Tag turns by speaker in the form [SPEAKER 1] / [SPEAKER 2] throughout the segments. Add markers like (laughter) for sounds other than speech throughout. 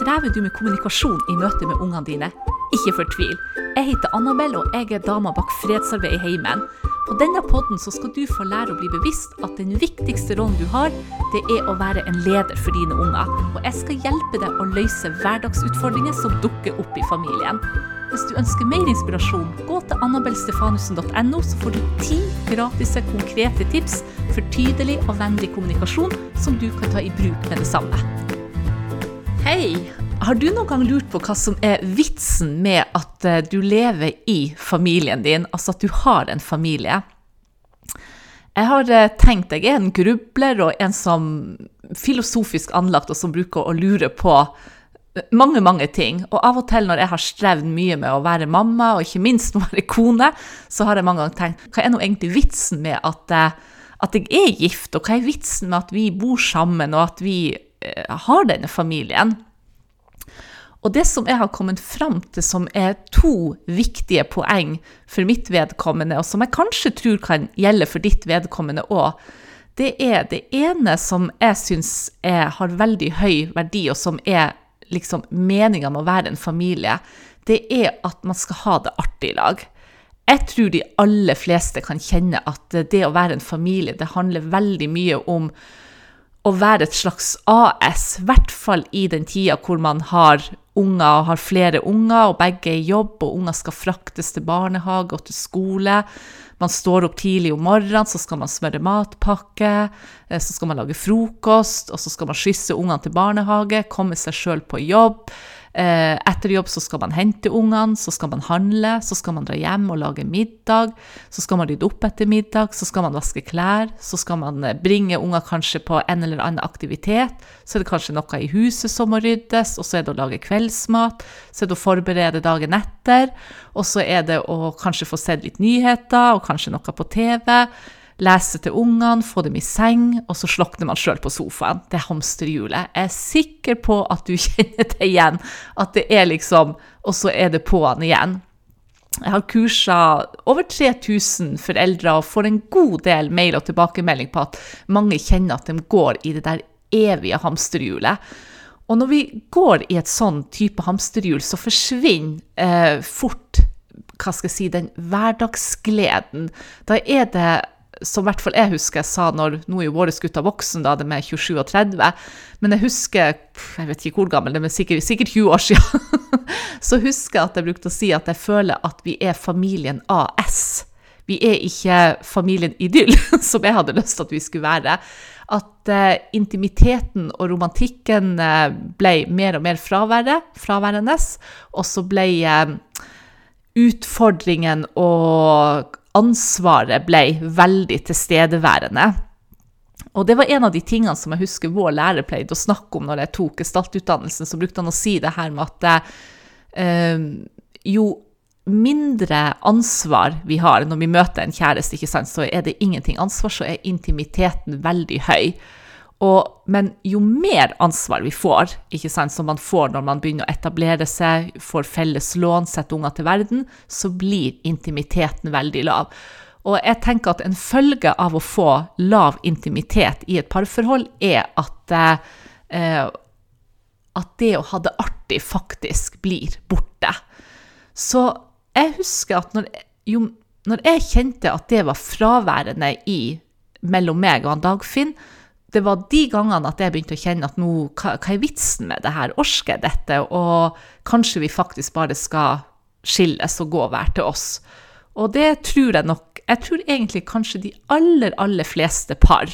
[SPEAKER 1] Strever du med kommunikasjon i møte med ungene dine? Ikke fortvil. Jeg heter Annabelle, og jeg er dama bak fredsarbeid i heimen. På denne podden skal du få lære å bli bevisst at den viktigste rollen du har, det er å være en leder for dine unger. Og jeg skal hjelpe deg å løse hverdagsutfordringer som dukker opp i familien. Hvis du ønsker mer inspirasjon, gå til annabelstefanussen.no, så får du ti gratis konkrete tips for tydelig og vennlig kommunikasjon som du kan ta i bruk med det samme. Hei! Har du noen gang lurt på hva som er vitsen med at eh, du lever i familien din, altså at du har en familie? Jeg har eh, tenkt, jeg er en grubler og en som filosofisk anlagt, og som bruker å lure på eh, mange, mange ting. Og av og til når jeg har strevd mye med å være mamma, og ikke minst å (laughs) være kone, så har jeg mange ganger tenkt, hva er nå egentlig vitsen med at, at jeg er gift, og hva er vitsen med at vi bor sammen, og at vi har denne familien? Og det som jeg har kommet fram til som er to viktige poeng for mitt vedkommende, og som jeg kanskje tror kan gjelde for ditt vedkommende òg, det er det ene som jeg syns har veldig høy verdi, og som er liksom meninga med å være en familie, det er at man skal ha det artig i lag. Jeg tror de aller fleste kan kjenne at det å være en familie, det handler veldig mye om å være et slags AS, i hvert fall i den tida hvor man har unger og har flere unger, og begge er i jobb, og unger skal fraktes til barnehage og til skole. Man står opp tidlig om morgenen, så skal man smøre matpakke, eh, så skal man lage frokost, og så skal man skysse ungene til barnehage, komme seg sjøl på jobb. Eh, etter jobb så skal man hente ungene, så skal man handle, så skal man dra hjem og lage middag. Så skal man rydde opp etter middag, så skal man vaske klær, så skal man eh, bringe unger kanskje på en eller annen aktivitet. Så er det kanskje noe i huset som må ryddes, og så er det å lage kveldsmat. Så er det å forberede dagen etter, og så er det å kanskje få sett litt nyheter, og kanskje noe på TV lese til ungene, få dem i seng, og så slokner man sjøl på sofaen. Det er hamsterhjulet. Jeg er sikker på at du (laughs) kjenner det igjen. At det er liksom Og så er det på'n igjen. Jeg har kursa over 3000 foreldre og får en god del mail og tilbakemelding på at mange kjenner at de går i det der evige hamsterhjulet. Og når vi går i et sånn type hamsterhjul, så forsvinner eh, fort hva skal jeg si, den hverdagsgleden. Da er det som i hvert fall jeg husker jeg sa når nå er jo våre gutter voksen, da, de er 27 og 30, men jeg husker jeg vet ikke hvor gammel, det er sikkert, sikkert 20 år siden, (laughs) så husker jeg at jeg brukte å si at jeg føler at vi er familien AS. Vi er ikke familien Idyll, (laughs) som jeg hadde lyst til at vi skulle være. At uh, intimiteten og romantikken uh, ble mer og mer fraværende, og så ble uh, utfordringen og ansvaret ble veldig tilstedeværende. Og det var en av de tingene som jeg husker vår lærer pleide å snakke om når jeg tok gestaltutdannelsen. Så brukte han å si det her med at eh, jo mindre ansvar vi har når vi møter en kjæreste, så er det ingenting ansvar, så er intimiteten veldig høy. Og, men jo mer ansvar vi får, ikke sant, som man får når man begynner å etablere seg, får felles lån, setter unger til verden, så blir intimiteten veldig lav. Og jeg tenker at en følge av å få lav intimitet i et parforhold, er at, eh, at det å ha det artig faktisk blir borte. Så jeg husker at når, jo, når jeg kjente at det var fraværende i, mellom meg og Dagfinn, det var de gangene at jeg begynte å kjenne at nå, hva, hva, er vitsen med det her? Orsker jeg dette? Og kanskje vi faktisk bare skal skilles og gå hver til oss. Og det tror jeg nok Jeg tror egentlig kanskje de aller, aller fleste par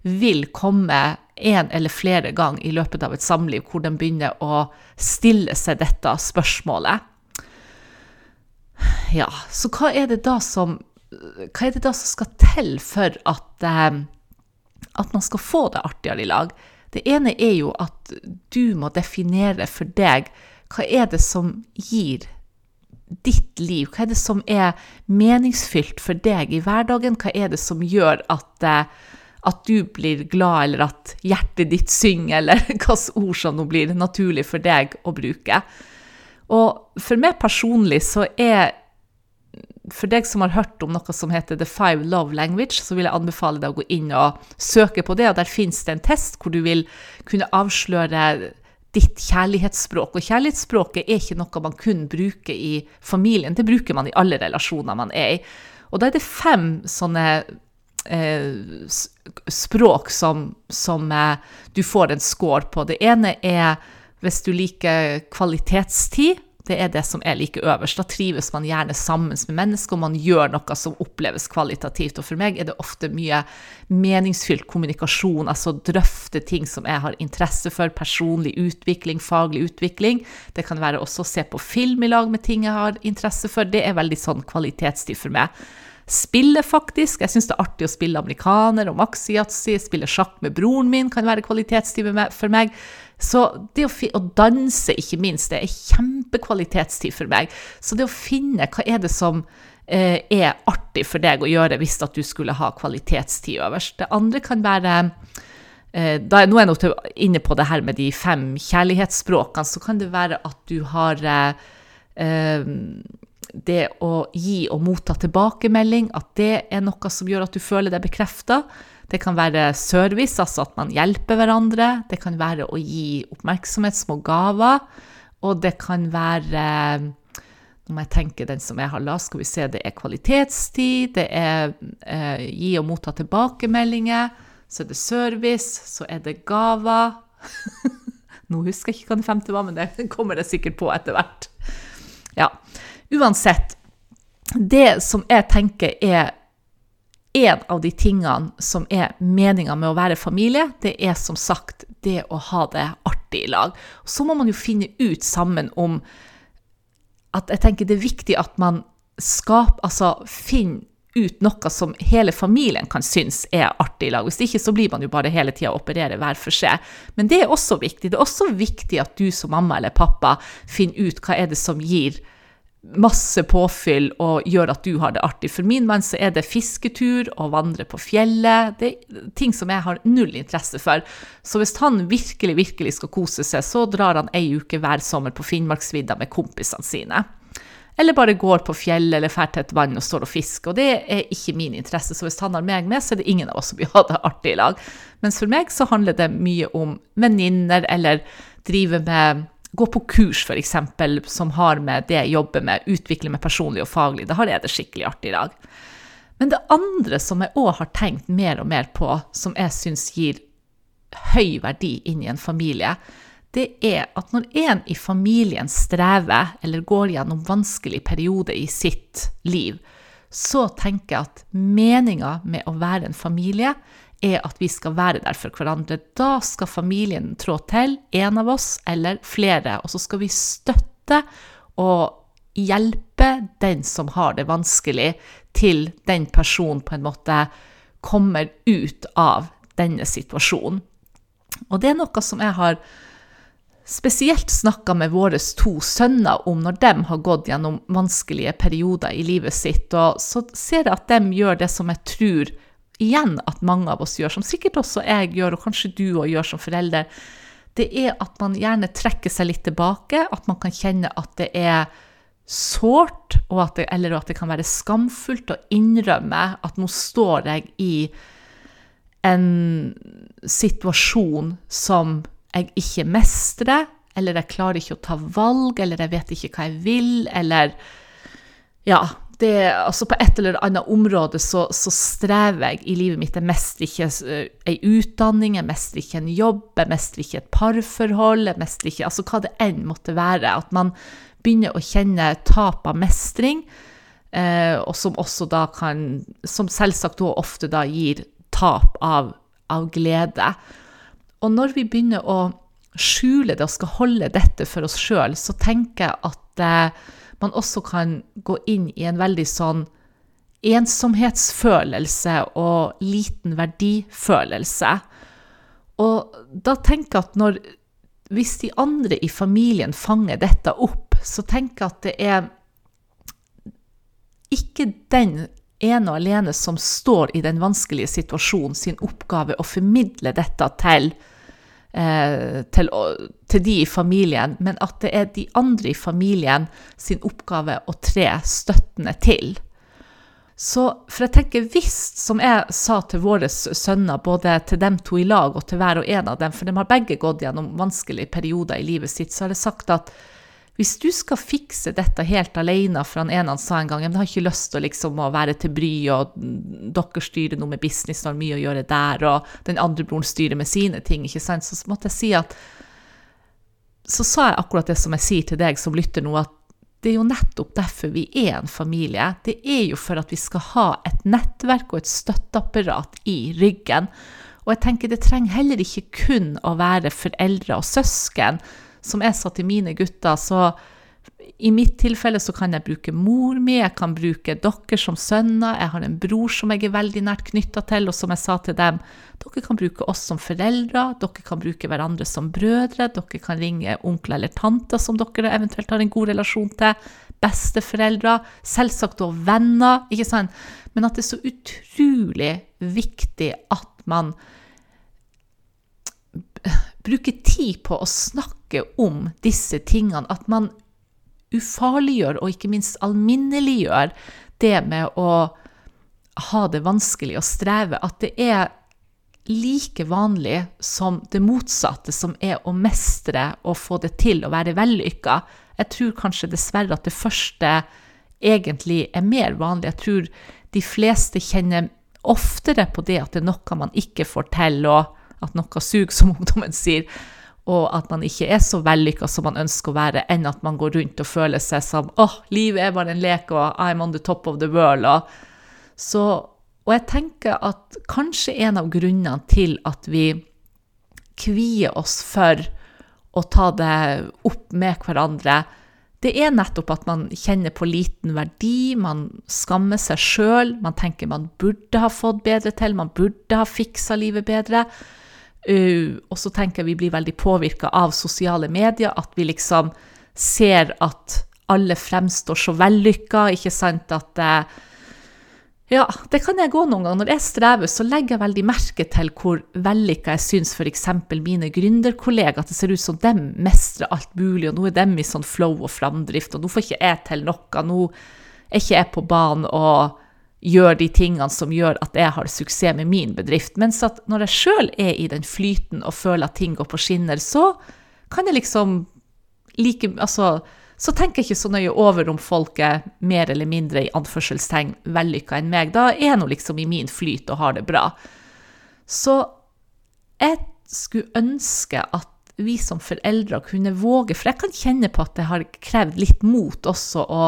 [SPEAKER 1] vil komme en eller flere ganger i løpet av et samliv hvor de begynner å stille seg dette spørsmålet. Ja, så hva er det da som, hva er det da som skal til for at eh, at man skal få det artigere i lag. Det ene er jo at du må definere for deg hva er det som gir ditt liv? Hva er det som er meningsfylt for deg i hverdagen? Hva er det som gjør at, eh, at du blir glad, eller at hjertet ditt synger, eller (laughs) hvilke ord som nå blir naturlig for deg å bruke? Og for meg personlig så er for deg som har hørt om noe som heter The Five Love Language, så vil jeg anbefale deg å gå inn og søke på det. og Der fins det en test hvor du vil kunne avsløre ditt kjærlighetsspråk. Og kjærlighetsspråket er ikke noe man kun bruker i familien, det bruker man i alle relasjoner man er i. Og da er det fem sånne eh, språk som, som eh, du får en score på. Det ene er hvis du liker kvalitetstid. Det er det som er like øverst. Da trives man gjerne sammen med mennesker, og man gjør noe som oppleves kvalitativt. Og for meg er det ofte mye meningsfylt kommunikasjon, altså drøfte ting som jeg har interesse for, personlig utvikling, faglig utvikling. Det kan være også å se på film i lag med ting jeg har interesse for. Det er veldig sånn kvalitetstid for meg. Spille, faktisk. Jeg syns det er artig å spille amerikaner og maxi-yatzy. Spille sjakk med broren min kan være kvalitetstid for meg. Så det å, å, danse, ikke minst, det er kjempekvalitetstid for meg. Så det å finne hva er det som eh, er artig for deg å gjøre hvis at du skulle ha kvalitetstid øverst. Det andre kan være eh, da, Nå er jeg nok inne på det her med de fem kjærlighetsspråkene. Så kan det være at du har eh, eh, det å gi og motta tilbakemelding, at det er noe som gjør at du føler deg bekrefta. Det kan være service, altså at man hjelper hverandre. Det kan være å gi oppmerksomhet, små gaver. Og det kan være Nå må jeg tenke den som jeg har la, skal vi se, det er kvalitetstid, det er eh, gi og motta tilbakemeldinger, så er det service, så er det gaver. (laughs) Nå husker jeg ikke hva den femte var, men det kommer jeg sikkert på etter hvert. Ja, uansett. Det som jeg tenker er en av de tingene som er meninga med å være familie, det er som sagt det å ha det artig i lag. Så må man jo finne ut sammen om at jeg tenker det er viktig at man skaper, altså finner ut noe som hele familien kan synes er artig i lag. Hvis ikke så blir man jo bare hele tida operere hver for seg. Men det er også viktig. Det er også viktig at du som mamma eller pappa finner ut hva er det som gir masse påfyll og gjør at du har det artig. For min mann så er det fisketur og vandre på fjellet. Det er ting som jeg har null interesse for. Så hvis han virkelig, virkelig skal kose seg, så drar han ei uke hver sommer på Finnmarksvidda med kompisene sine. Eller bare går på fjellet eller drar til et vann og står og fisker. Og det er ikke min interesse, så hvis han har meg med, så er det ingen av oss som vil ha det artig i lag. Mens for meg så handler det mye om venninner eller drive med gå på kurs, f.eks., som har med det jeg jobber med, utvikle meg personlig og faglig. Da har jeg det skikkelig artig i dag. Men det andre som jeg òg har tenkt mer og mer på, som jeg syns gir høy verdi inn i en familie, det er at når en i familien strever eller går gjennom vanskelig periode i sitt liv, så tenker jeg at meninga med å være en familie er at vi skal være der for hverandre. Da skal familien trå til, en av oss eller flere, og så skal vi støtte og hjelpe den som har det vanskelig, til den personen på en måte kommer ut av denne situasjonen. Og det er noe som jeg har spesielt snakka med våre to sønner om når de har gått gjennom vanskelige perioder i livet sitt. Og så ser jeg at de gjør det som jeg tror igjen at mange av oss gjør, som sikkert også jeg gjør, og kanskje du òg gjør som forelder, det er at man gjerne trekker seg litt tilbake, at man kan kjenne at det er sårt, eller at det kan være skamfullt å innrømme at nå står jeg i en situasjon som jeg ikke mestrer, eller jeg klarer ikke å ta valg, eller jeg vet ikke hva jeg vil, eller Ja, det, altså på et eller annet område så, så, strever jeg i livet mitt. Jeg mestrer ikke ei utdanning, jeg mestrer ikke en jobb, jeg mestrer ikke et parforhold, jeg mestrer ikke Altså hva det enn måtte være. At man begynner å kjenne tap av mestring, eh, og som også da kan Som selvsagt også ofte da gir tap av, av glede. Og når vi begynner å skjule det og skal holde dette for oss sjøl, så tenker jeg at uh, man også kan gå inn i en veldig sånn ensomhetsfølelse og liten verdifølelse. Og da tenker jeg at når Hvis de andre i familien fanger dette opp, så tenker jeg at det er ikke den ene og alene som står i den vanskelige situasjonen, sin oppgave å formidle dette til til, til, de i familien, men at det er de andre i familien sin oppgave å tre støttende til. Så for jeg tenker hvis, som jeg sa til våre sønner, både til dem to i lag og til hver og en av dem, for de har begge gått gjennom vanskelige perioder i livet sitt, så har jeg sagt at hvis du skal fikse dette helt alene, for han ene han sa en gang jeg har ikke lyst til liksom å være til bry, og dere styrer noe med business, har mye å gjøre der, og den andre broren styrer med sine ting, ikke sant, så måtte jeg si at Så sa jeg akkurat det som jeg sier til deg som lytter nå, at det er jo nettopp derfor vi er en familie. Det er jo for at vi skal ha et nettverk og et støtteapparat i ryggen. Og jeg tenker det trenger heller ikke kun å være foreldre og søsken. Som jeg sa til mine gutter, så i mitt tilfelle så kan jeg bruke mor mi, jeg kan bruke dere som sønner, jeg har en bror som jeg er veldig nært knytta til, og som jeg sa til dem, dere kan bruke oss som foreldre, dere kan bruke hverandre som brødre, dere kan ringe onkler eller tanter som dere eventuelt har en god relasjon til, besteforeldre, selvsagt og venner, ikke sant? Men at det er så utrolig viktig at man bruker tid på å snakke om disse tingene, at man ufarliggjør og ikke minst alminneliggjør det med å ha det vanskelig og streve, at det er like vanlig som det motsatte, som er å mestre og få det til å være vellykka. Jeg tror kanskje dessverre at det første egentlig er mer vanlig. Jeg tror de fleste kjenner oftere på det at det er noe man ikke får til, og at noe suger, som ungdommen sier og at man ikke er så vellykka som man ønsker å være, enn at man går rundt og føler seg som åh, oh, livet er bare en lek, og I'm on the top of the world. Og, så, og jeg tenker at kanskje en av grunnene til at vi kvier oss for å ta det opp med hverandre, det er nettopp at man kjenner på liten verdi, man skammer seg sjøl, man tenker man burde ha fått bedre til, man burde ha fiksa livet bedre. Uh, og så tenker jeg vi blir veldig påvirka av sosiale medier, at vi liksom ser at alle fremstår så vellykka, ikke sant, at uh, ja, det kan jeg gå noen ganger. Når jeg strever, så legger jeg veldig merke til hvor vellykka jeg syns f.eks. mine gründerkollegaer at det ser ut som dem mestrer alt mulig, og nå er dem i sånn flow og framdrift, og nå får ikke jeg til noe. Nå er ikke jeg på banen og gjør de tingene som gjør at jeg har suksess med min bedrift. Mens at når jeg sjøl er i den flyten og føler at ting går på skinner, så kan jeg liksom like Altså, så tenker jeg ikke så nøye over om folk er mer eller mindre i anførselstegn vellykka enn meg. Da er jeg nå liksom i min flyt og har det bra. Så jeg skulle ønske at vi som foreldre kunne våge, for jeg kan kjenne på at det har krevd litt mot også å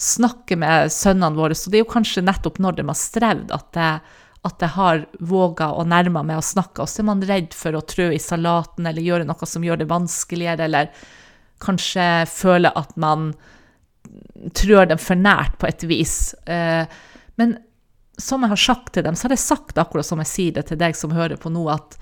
[SPEAKER 1] snakke med sønnene våre. Så det er jo kanskje nettopp når de har strevd, at jeg, at jeg har våga å nærme meg å snakke. Og så er man redd for å trø i salaten eller gjøre noe som gjør det vanskeligere, eller kanskje føle at man trør dem for nært på et vis. Eh, men som jeg har sagt til dem, så har jeg sagt akkurat som jeg sier det til deg som hører på nå, at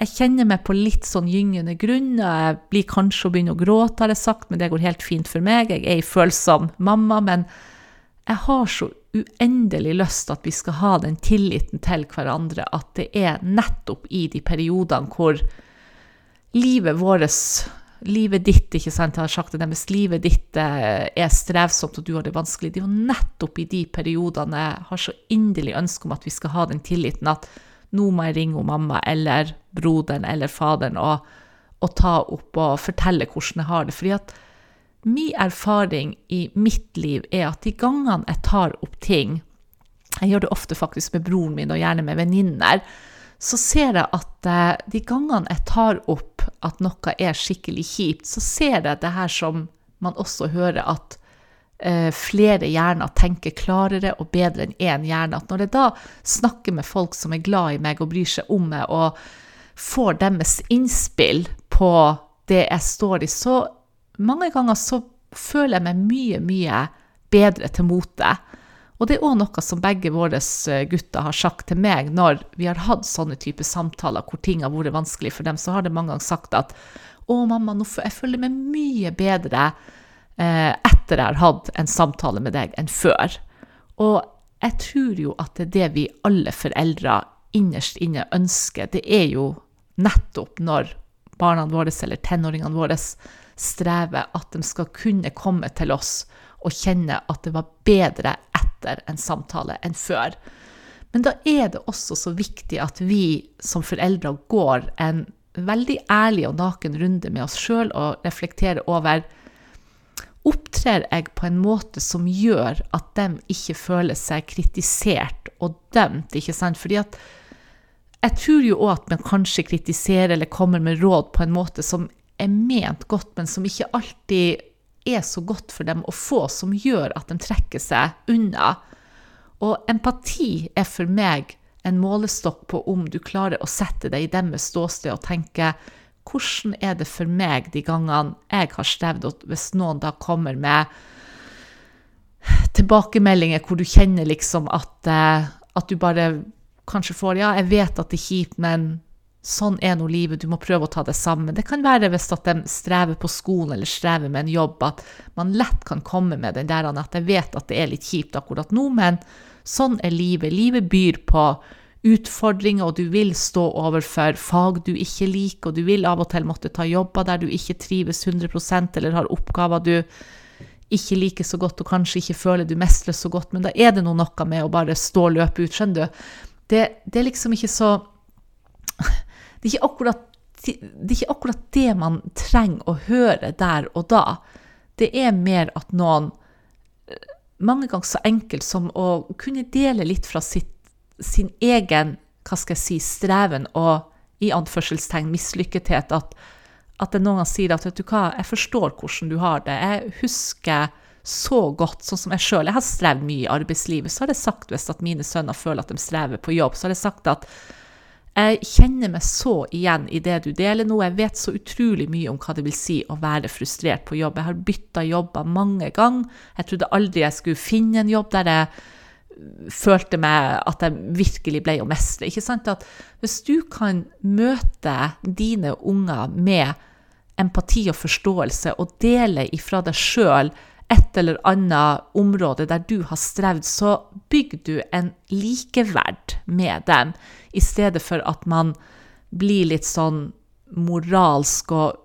[SPEAKER 1] jeg kjenner meg på litt sånn gyngende grunn. og Jeg blir kanskje å begynne å gråte, har jeg sagt, men det går helt fint for meg. Jeg er ei følsom mamma, men jeg har så uendelig lyst at vi skal ha den tilliten til hverandre at det er nettopp i de periodene hvor livet vårt Livet ditt, ikke sant, jeg har sagt det deres, livet ditt eh, er strevsomt og du har det vanskelig. Det er jo nettopp i de periodene jeg har så inderlig ønske om at vi skal ha den tilliten at nå må jeg ringe mamma eller broderen eller faderen og, og, ta opp og fortelle hvordan jeg har det. Fordi at min erfaring i mitt liv er at de gangene jeg tar opp ting Jeg gjør det ofte faktisk med broren min, og gjerne med venninner. Så ser jeg at eh, de gangene jeg tar opp at noe er skikkelig kjipt, så ser jeg det her som man også hører at flere hjerner tenker klarere og bedre enn én hjerne. At når jeg da snakker med folk som er glad i meg og bryr seg om meg, og får deres innspill på det jeg står i, så mange ganger så føler jeg meg mye, mye bedre til mote. Og det er òg noe som begge våre eh, gutter har sagt til meg når vi har hatt sånne typer samtaler hvor ting har vært vanskelig for dem, så har de mange ganger sagt at å, mamma, nå jeg føler meg mye bedre Eh, etter jeg har hatt en samtale med deg, enn før. Og jeg tror jo at det er det vi alle foreldre innerst inne ønsker. Det er jo nettopp når barna våre eller tenåringene våre strever, at de skal kunne komme til oss og kjenne at det var bedre etter en samtale enn før. Men da er det også så viktig at vi som foreldre går en veldig ærlig og naken runde med oss sjøl og reflekterer over Opptrer jeg på en måte som gjør at de ikke føler seg kritisert og dømt? ikke sant? Fordi at jeg tror jo òg at man kanskje kritiserer eller kommer med råd på en måte som er ment godt, men som ikke alltid er så godt for dem å få, som gjør at de trekker seg unna. Og empati er for meg en målestokk på om du klarer å sette deg i deres ståsted og tenke hvordan er det for meg de gangene jeg har strevd, og hvis noen da kommer med tilbakemeldinger hvor du kjenner liksom at, eh, at du bare kanskje får Ja, jeg vet at det er kjipt, men sånn er nå livet, du må prøve å ta det sammen. Det kan være hvis at de strever på skolen eller strever med en jobb, at man lett kan komme med den der at jeg vet at det er litt kjipt akkurat nå, men sånn er livet. Livet byr på utfordringer, og du vil stå overfor fag du ikke liker, og du vil av og til måtte ta jobber der du ikke trives 100 eller har oppgaver du ikke liker så godt og kanskje ikke føler du mestrer så godt, men da er det noe med å bare stå og løpe ut, skjønner du. Det, det er liksom ikke så det er ikke, akkurat, det er ikke akkurat det man trenger å høre der og da. Det er mer at noen Mange ganger så enkelt som å kunne dele litt fra sitt sin egen hva skal jeg si, streven og i anførselstegn mislykkethet. At, at det noen ganger sier at vet du hva, jeg forstår hvordan du har det. Jeg husker så godt, sånn som jeg sjøl. Jeg har strevd mye i arbeidslivet. Så har jeg sagt, hvis at mine sønner føler at de strever på jobb, så har jeg sagt at jeg kjenner meg så igjen i det du deler nå. Jeg vet så utrolig mye om hva det vil si å være frustrert på jobb. Jeg har bytta jobber mange ganger. Jeg trodde aldri jeg skulle finne en jobb der jeg følte meg at jeg virkelig ble å mestre. Ikke sant? At hvis du kan møte dine unger med empati og forståelse, og dele ifra deg sjøl et eller annet område der du har strevd, så bygger du en likeverd med dem, i stedet for at man blir litt sånn moralsk og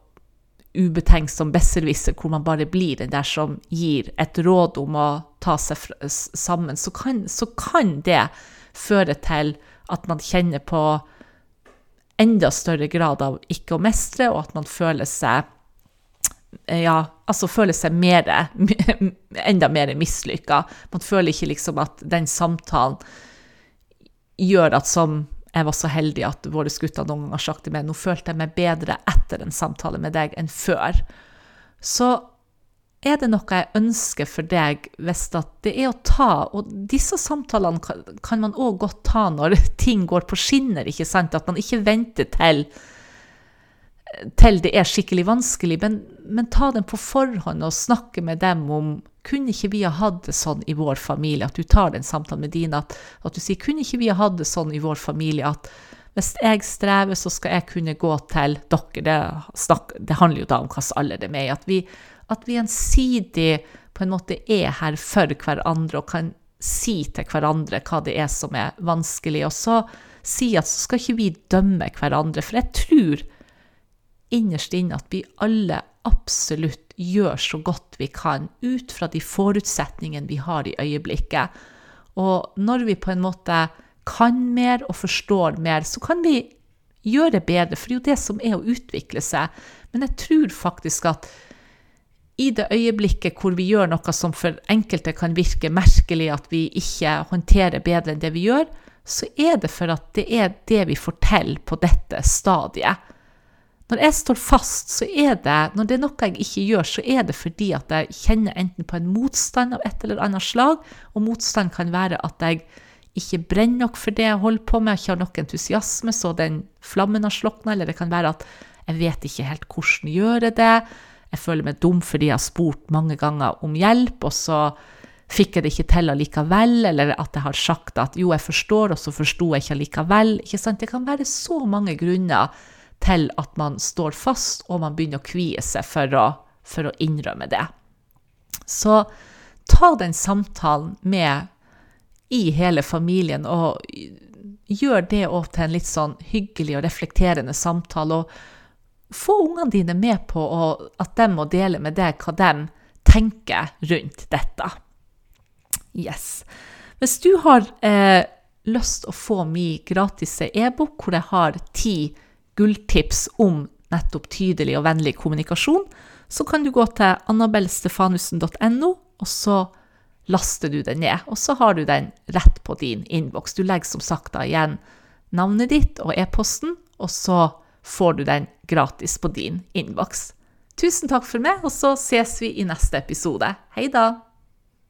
[SPEAKER 1] ubetenksom besserwisser, hvor man bare blir den der som gir et råd om å ta seg sammen, så kan, så kan det føre til at man kjenner på enda større grad av ikke å mestre, og at man føler seg ja, altså føler seg mer, (laughs) enda mer mislykka. Man føler ikke liksom at den samtalen gjør at som jeg var så heldig at våre gutter noen gang har sagt til meg nå følte jeg meg bedre etter en samtale med deg enn før. Så er det noe jeg ønsker for deg hvis det er å ta Og disse samtalene kan man òg godt ta når (laughs) ting går på skinner, ikke sant? At man ikke venter til til det er skikkelig vanskelig, men, men, ta dem på forhånd og snakke med dem om kunne ikke vi ha hatt det sånn i vår familie, at du tar den samtalen med dine, at, at, du sier kunne ikke vi ha hatt det sånn i vår familie at hvis jeg strever, så skal jeg kunne gå til dere. Det, snak, det handler jo da om hvilken alder de er i. At vi, at vi gjensidig på en måte er her for hverandre og kan si til hverandre hva det er som er vanskelig. Og så si at så skal ikke vi dømme hverandre. For jeg tror innerst inne at vi alle absolutt gjør så godt vi kan ut fra de forutsetningene vi har i øyeblikket. Og når vi på en måte kan mer og forstår mer, så kan vi gjøre det bedre, for det er jo det som er å utvikle seg. Men jeg tror faktisk at i det øyeblikket hvor vi gjør noe som for enkelte kan virke merkelig, at vi ikke håndterer bedre enn det vi gjør, så er det for at det er det vi forteller på dette stadiet. Når jeg står fast, så er det Når det er noe jeg ikke gjør, så er det fordi at jeg kjenner enten på en motstand av et eller annet slag, og motstand kan være at jeg ikke brenner nok for det jeg holder på med, jeg ikke har nok entusiasme, så den flammen har slokna, eller det kan være at jeg vet ikke helt hvordan gjøre det. Jeg føler meg dum fordi jeg har spurt mange ganger om hjelp, og så fikk jeg det ikke til allikevel, eller at jeg har sagt at jo, jeg forstår, og så forsto jeg ikke allikevel. Ikke sant? Det kan være så mange grunner til at man står fast, og man begynner å kvie seg for å, for å innrømme det. Så ta den samtalen med i hele familien, og gjør det òg til en litt sånn hyggelig og reflekterende samtale. Og få ungene dine med på at de må dele med deg hva de tenker rundt dette. Yes. Hvis du har eh, lyst å få min gratis e-bok hvor jeg har ti gulltips om nettopp tydelig og vennlig kommunikasjon, så kan du gå til annabellstefanussen.no, og så laster du den ned. Og så har du den rett på din innboks. Du legger som sagt da igjen navnet ditt og e-posten, og så får du den gratis på din innboks. Tusen takk for meg, og så ses vi i neste episode. Hei da!